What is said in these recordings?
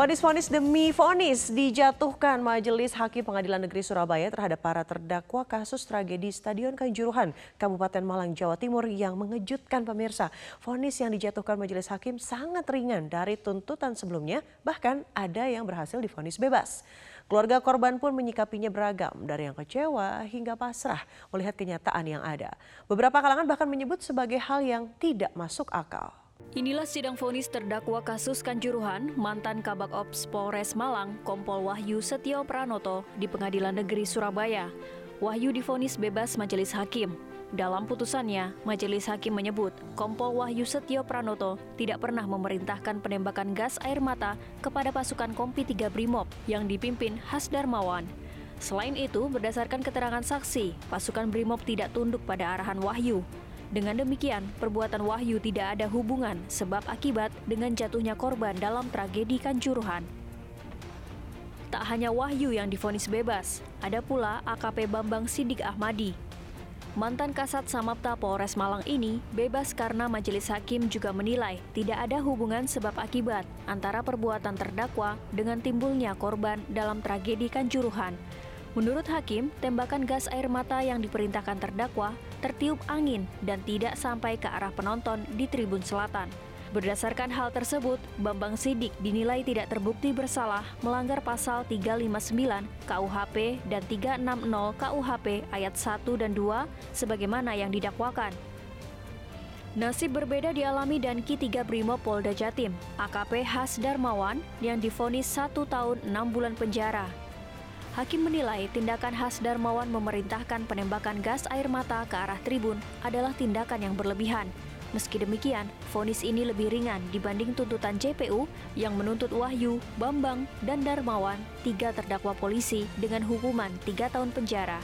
Fonis-fonis demi fonis dijatuhkan Majelis Hakim Pengadilan Negeri Surabaya terhadap para terdakwa kasus tragedi Stadion Kanjuruhan, Kabupaten Malang, Jawa Timur yang mengejutkan pemirsa. Fonis yang dijatuhkan Majelis Hakim sangat ringan dari tuntutan sebelumnya, bahkan ada yang berhasil difonis bebas. Keluarga korban pun menyikapinya beragam, dari yang kecewa hingga pasrah melihat kenyataan yang ada. Beberapa kalangan bahkan menyebut sebagai hal yang tidak masuk akal. Inilah sidang vonis terdakwa kasus Kanjuruhan, mantan Kabak Ops Polres Malang, Kompol Wahyu Setio Pranoto di Pengadilan Negeri Surabaya. Wahyu difonis bebas majelis hakim. Dalam putusannya, majelis hakim menyebut Kompol Wahyu Setio Pranoto tidak pernah memerintahkan penembakan gas air mata kepada pasukan Kompi 3 Brimob yang dipimpin Hasdar Mawan. Selain itu, berdasarkan keterangan saksi, pasukan Brimob tidak tunduk pada arahan Wahyu. Dengan demikian, perbuatan Wahyu tidak ada hubungan sebab akibat dengan jatuhnya korban dalam tragedi Kanjuruhan. Tak hanya Wahyu yang difonis bebas, ada pula AKP Bambang Sidik Ahmadi. Mantan Kasat Samapta Polres Malang ini bebas karena majelis hakim juga menilai tidak ada hubungan sebab akibat antara perbuatan terdakwa dengan timbulnya korban dalam tragedi Kanjuruhan. Menurut hakim, tembakan gas air mata yang diperintahkan terdakwa tertiup angin dan tidak sampai ke arah penonton di tribun selatan. Berdasarkan hal tersebut, Bambang Sidik dinilai tidak terbukti bersalah melanggar pasal 359 KUHP dan 360 KUHP ayat 1 dan 2 sebagaimana yang didakwakan. Nasib berbeda dialami dan Ki 3 Brimo Polda Jatim, AKP Has Darmawan yang difonis satu tahun enam bulan penjara Hakim menilai tindakan khas Darmawan memerintahkan penembakan gas air mata ke arah tribun adalah tindakan yang berlebihan. Meski demikian, vonis ini lebih ringan dibanding tuntutan JPU yang menuntut Wahyu, Bambang, dan Darmawan, tiga terdakwa polisi dengan hukuman tiga tahun penjara.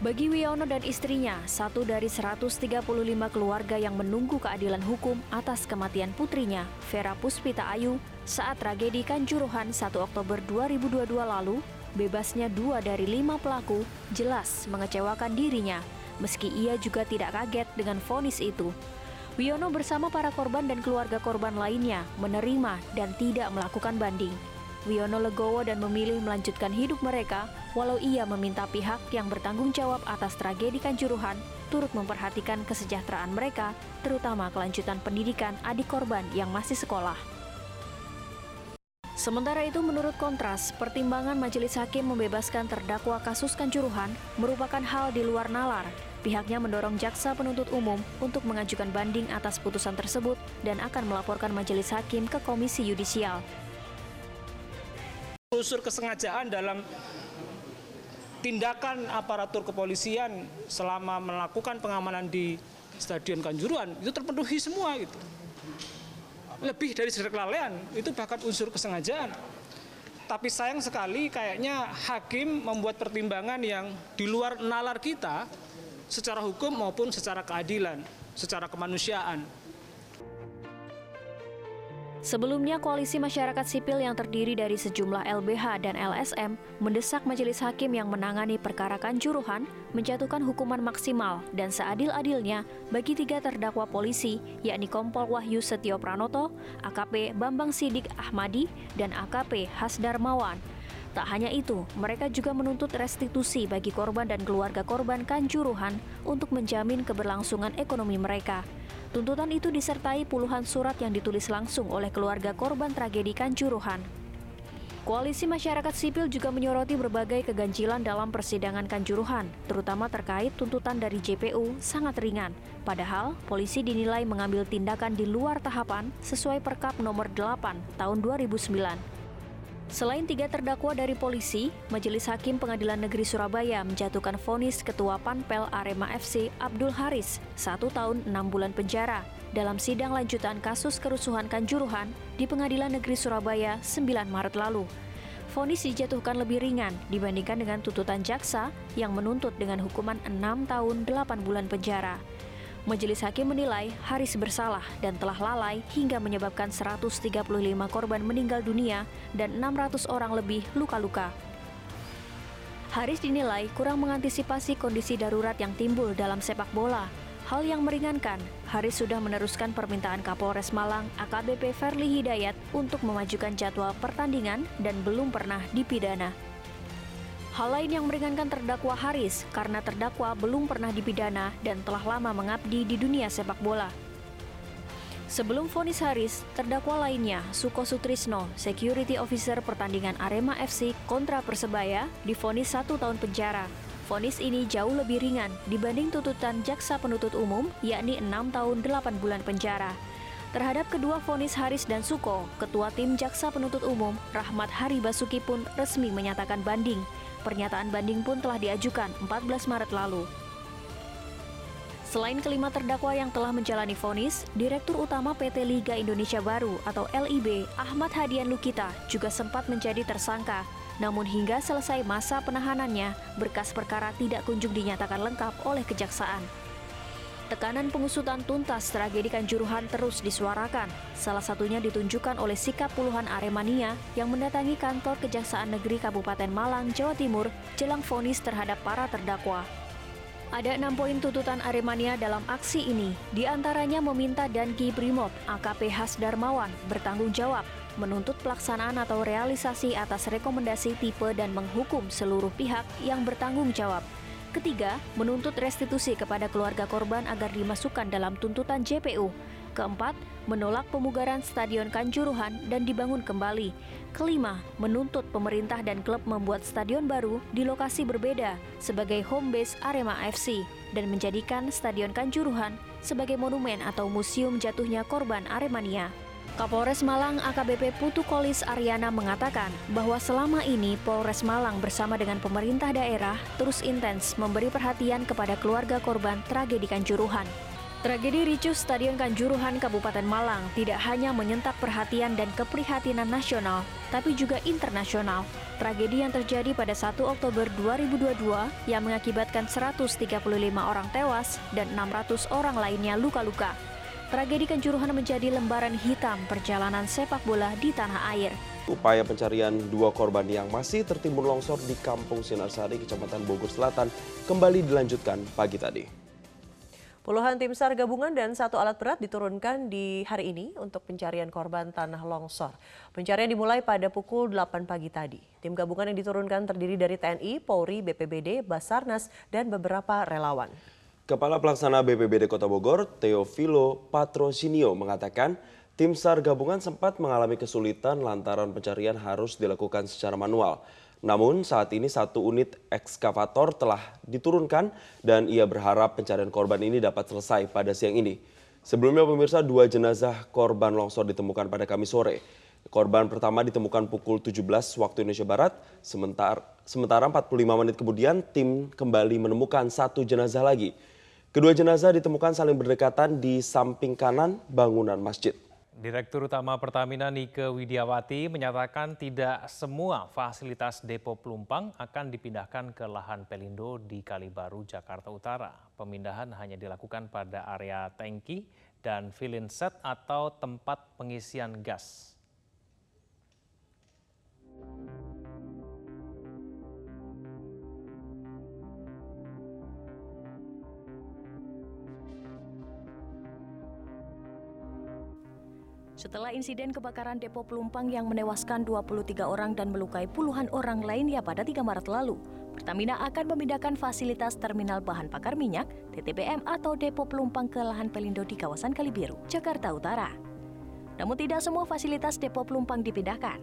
Bagi Wiono dan istrinya, satu dari 135 keluarga yang menunggu keadilan hukum atas kematian putrinya, Vera Puspita Ayu, saat tragedi Kanjuruhan 1 Oktober 2022 lalu, Bebasnya dua dari lima pelaku jelas mengecewakan dirinya, meski ia juga tidak kaget dengan vonis itu. Wiono bersama para korban dan keluarga korban lainnya menerima dan tidak melakukan banding. Wiono legowo dan memilih melanjutkan hidup mereka, walau ia meminta pihak yang bertanggung jawab atas tragedi Kanjuruhan turut memperhatikan kesejahteraan mereka, terutama kelanjutan pendidikan adik korban yang masih sekolah. Sementara itu menurut Kontras, pertimbangan majelis hakim membebaskan terdakwa kasus kanjuruhan merupakan hal di luar nalar. Pihaknya mendorong jaksa penuntut umum untuk mengajukan banding atas putusan tersebut dan akan melaporkan majelis hakim ke Komisi Yudisial. Unsur kesengajaan dalam tindakan aparatur kepolisian selama melakukan pengamanan di Stadion Kanjuruhan itu terpenuhi semua gitu lebih dari sekedar kelalaian, itu bahkan unsur kesengajaan. Tapi sayang sekali kayaknya hakim membuat pertimbangan yang di luar nalar kita secara hukum maupun secara keadilan, secara kemanusiaan. Sebelumnya, koalisi masyarakat sipil yang terdiri dari sejumlah LBH dan LSM mendesak majelis hakim yang menangani perkara kanjuruhan menjatuhkan hukuman maksimal dan seadil-adilnya bagi tiga terdakwa polisi, yakni Kompol Wahyu Setio Pranoto, AKP Bambang Sidik Ahmadi, dan AKP Hasdarmawan. Tak hanya itu, mereka juga menuntut restitusi bagi korban dan keluarga korban kanjuruhan untuk menjamin keberlangsungan ekonomi mereka. Tuntutan itu disertai puluhan surat yang ditulis langsung oleh keluarga korban tragedi Kanjuruhan. Koalisi masyarakat sipil juga menyoroti berbagai keganjilan dalam persidangan Kanjuruhan, terutama terkait tuntutan dari JPU sangat ringan. Padahal, polisi dinilai mengambil tindakan di luar tahapan sesuai Perkap nomor 8 tahun 2009. Selain tiga terdakwa dari polisi, Majelis Hakim Pengadilan Negeri Surabaya menjatuhkan vonis Ketua Panpel Arema FC Abdul Haris satu tahun enam bulan penjara dalam sidang lanjutan kasus kerusuhan Kanjuruhan di Pengadilan Negeri Surabaya 9 Maret lalu. Vonis dijatuhkan lebih ringan dibandingkan dengan tuntutan jaksa yang menuntut dengan hukuman 6 tahun 8 bulan penjara. Majelis Hakim menilai Haris bersalah dan telah lalai hingga menyebabkan 135 korban meninggal dunia dan 600 orang lebih luka-luka. Haris dinilai kurang mengantisipasi kondisi darurat yang timbul dalam sepak bola. Hal yang meringankan, Haris sudah meneruskan permintaan Kapolres Malang AKBP Verli Hidayat untuk memajukan jadwal pertandingan dan belum pernah dipidana. Hal lain yang meringankan terdakwa Haris karena terdakwa belum pernah dipidana dan telah lama mengabdi di dunia sepak bola. Sebelum vonis Haris, terdakwa lainnya, Suko Sutrisno, security officer pertandingan Arema FC kontra Persebaya, difonis satu tahun penjara Vonis ini jauh lebih ringan dibanding tuntutan jaksa penuntut umum, yakni 6 tahun 8 bulan penjara. Terhadap kedua vonis Haris dan Suko, Ketua Tim Jaksa Penuntut Umum, Rahmat Hari Basuki pun resmi menyatakan banding. Pernyataan banding pun telah diajukan 14 Maret lalu. Selain kelima terdakwa yang telah menjalani vonis, Direktur Utama PT Liga Indonesia Baru atau LIB, Ahmad Hadian Lukita, juga sempat menjadi tersangka namun hingga selesai masa penahanannya, berkas perkara tidak kunjung dinyatakan lengkap oleh kejaksaan. Tekanan pengusutan tuntas tragedi Kanjuruhan terus disuarakan. Salah satunya ditunjukkan oleh sikap puluhan Aremania yang mendatangi kantor Kejaksaan Negeri Kabupaten Malang, Jawa Timur jelang vonis terhadap para terdakwa. Ada enam poin tuntutan Aremania dalam aksi ini, di antaranya meminta Danki Brimob, AKP Has Darmawan, bertanggung jawab menuntut pelaksanaan atau realisasi atas rekomendasi tipe dan menghukum seluruh pihak yang bertanggung jawab. Ketiga, menuntut restitusi kepada keluarga korban agar dimasukkan dalam tuntutan JPU. Keempat, menolak pemugaran Stadion Kanjuruhan dan dibangun kembali. Kelima, menuntut pemerintah dan klub membuat stadion baru di lokasi berbeda sebagai home base Arema FC dan menjadikan Stadion Kanjuruhan sebagai monumen atau museum jatuhnya korban Aremania. Kapolres Malang AKBP Putu Kolis Ariana mengatakan bahwa selama ini Polres Malang bersama dengan pemerintah daerah terus intens memberi perhatian kepada keluarga korban tragedi Kanjuruhan. Tragedi ricuh Stadion Kanjuruhan Kabupaten Malang tidak hanya menyentak perhatian dan keprihatinan nasional, tapi juga internasional. Tragedi yang terjadi pada 1 Oktober 2022 yang mengakibatkan 135 orang tewas dan 600 orang lainnya luka-luka Tragedi Kanjuruhan menjadi lembaran hitam perjalanan sepak bola di tanah air. Upaya pencarian dua korban yang masih tertimbun longsor di Kampung Sinarsari, Kecamatan Bogor Selatan, kembali dilanjutkan pagi tadi. Puluhan tim SAR gabungan dan satu alat berat diturunkan di hari ini untuk pencarian korban tanah longsor. Pencarian dimulai pada pukul 8 pagi tadi. Tim gabungan yang diturunkan terdiri dari TNI, Polri, BPBD, Basarnas, dan beberapa relawan. Kepala Pelaksana BPBD Kota Bogor, Teofilo Patrocinio mengatakan tim SAR gabungan sempat mengalami kesulitan lantaran pencarian harus dilakukan secara manual. Namun saat ini satu unit ekskavator telah diturunkan dan ia berharap pencarian korban ini dapat selesai pada siang ini. Sebelumnya pemirsa dua jenazah korban longsor ditemukan pada Kamis sore. Korban pertama ditemukan pukul 17 waktu Indonesia Barat, sementara, sementara 45 menit kemudian tim kembali menemukan satu jenazah lagi. Kedua jenazah ditemukan saling berdekatan di samping kanan bangunan masjid. Direktur Utama Pertamina Nike Widiawati menyatakan tidak semua fasilitas depo pelumpang akan dipindahkan ke lahan Pelindo di Kalibaru, Jakarta Utara. Pemindahan hanya dilakukan pada area tangki dan filling set atau tempat pengisian gas. Setelah insiden kebakaran depo pelumpang yang menewaskan 23 orang dan melukai puluhan orang lainnya pada 3 Maret lalu, Pertamina akan memindahkan fasilitas terminal bahan bakar minyak TTBM atau depo pelumpang ke lahan Pelindo di kawasan Kalibiru, Jakarta Utara. Namun tidak semua fasilitas depo pelumpang dipindahkan.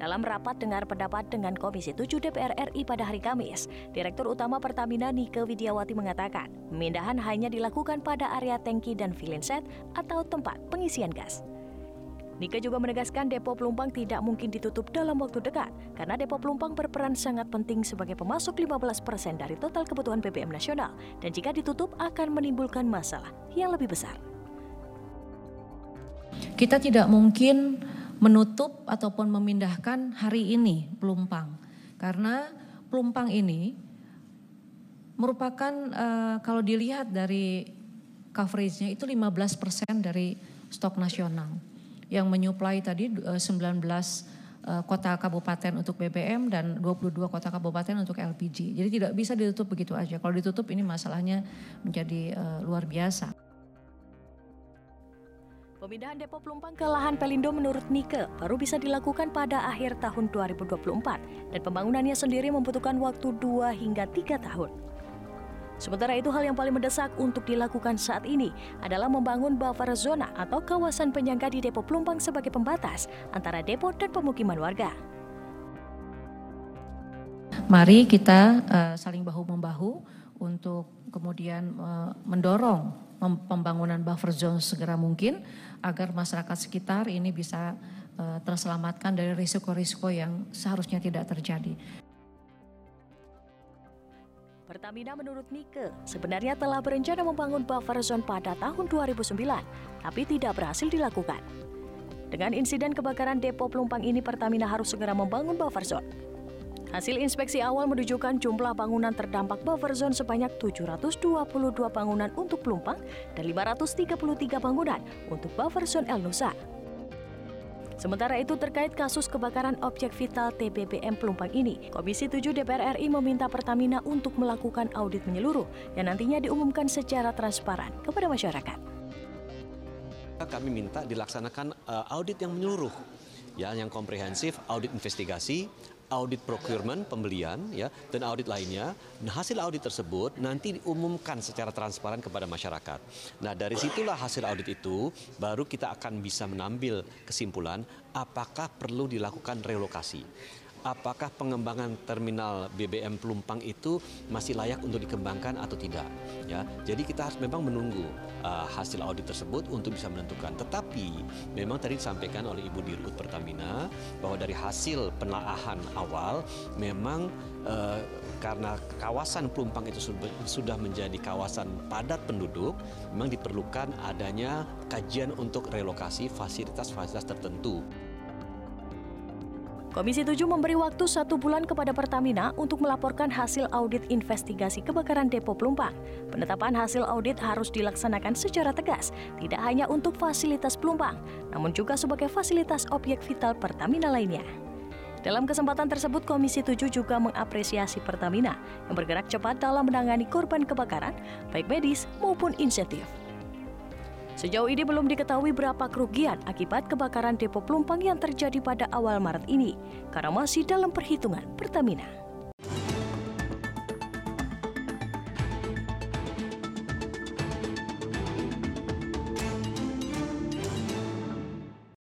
Dalam rapat dengar pendapat dengan Komisi 7 DPR RI pada hari Kamis, Direktur Utama Pertamina Nike Widiawati mengatakan, pemindahan hanya dilakukan pada area tangki dan filling set atau tempat pengisian gas. Nika juga menegaskan depo pelumpang tidak mungkin ditutup dalam waktu dekat karena depo pelumpang berperan sangat penting sebagai pemasok 15% persen dari total kebutuhan BBM nasional. Dan jika ditutup akan menimbulkan masalah yang lebih besar. Kita tidak mungkin menutup ataupun memindahkan hari ini pelumpang. Karena pelumpang ini merupakan uh, kalau dilihat dari coveragenya itu 15% dari stok nasional yang menyuplai tadi 19 uh, eh, kota kabupaten untuk BBM dan 22 kota kabupaten untuk LPG. Jadi tidak bisa ditutup begitu aja. Kalau ditutup ini masalahnya menjadi uh, luar biasa. Pemindahan depo Pelumpang ke lahan Pelindo menurut Nike baru bisa dilakukan pada akhir tahun 2024 dan pembangunannya sendiri membutuhkan waktu 2 hingga 3 tahun. Sementara itu hal yang paling mendesak untuk dilakukan saat ini adalah membangun buffer zona atau kawasan penyangga di depo Pelumpang sebagai pembatas antara depo dan pemukiman warga. Mari kita uh, saling bahu-membahu untuk kemudian uh, mendorong pembangunan buffer zone segera mungkin agar masyarakat sekitar ini bisa uh, terselamatkan dari risiko-risiko yang seharusnya tidak terjadi. Pertamina menurut Nike sebenarnya telah berencana membangun buffer zone pada tahun 2009, tapi tidak berhasil dilakukan. Dengan insiden kebakaran depo pelumpang ini Pertamina harus segera membangun buffer zone. Hasil inspeksi awal menunjukkan jumlah bangunan terdampak buffer zone sebanyak 722 bangunan untuk pelumpang dan 533 bangunan untuk buffer zone El Nusa. Sementara itu terkait kasus kebakaran objek vital TBBM Pelumpang ini, Komisi 7 DPR RI meminta Pertamina untuk melakukan audit menyeluruh yang nantinya diumumkan secara transparan kepada masyarakat. Kami minta dilaksanakan uh, audit yang menyeluruh, ya, yang komprehensif, audit investigasi, audit procurement pembelian ya dan audit lainnya. Nah, hasil audit tersebut nanti diumumkan secara transparan kepada masyarakat. Nah, dari situlah hasil audit itu baru kita akan bisa mengambil kesimpulan apakah perlu dilakukan relokasi apakah pengembangan terminal BBM Pelumpang itu masih layak untuk dikembangkan atau tidak. Ya, jadi kita harus memang menunggu uh, hasil audit tersebut untuk bisa menentukan. Tetapi memang tadi disampaikan oleh Ibu Dirut Pertamina bahwa dari hasil penelaahan awal memang uh, karena kawasan Pelumpang itu sudah menjadi kawasan padat penduduk, memang diperlukan adanya kajian untuk relokasi fasilitas-fasilitas tertentu. Komisi 7 memberi waktu satu bulan kepada Pertamina untuk melaporkan hasil audit investigasi kebakaran depo Pelumpang. Penetapan hasil audit harus dilaksanakan secara tegas, tidak hanya untuk fasilitas Pelumpang, namun juga sebagai fasilitas objek vital Pertamina lainnya. Dalam kesempatan tersebut, Komisi 7 juga mengapresiasi Pertamina yang bergerak cepat dalam menangani korban kebakaran, baik medis maupun insentif. Sejauh ini belum diketahui berapa kerugian akibat kebakaran depo Pelumpang yang terjadi pada awal Maret ini, karena masih dalam perhitungan Pertamina.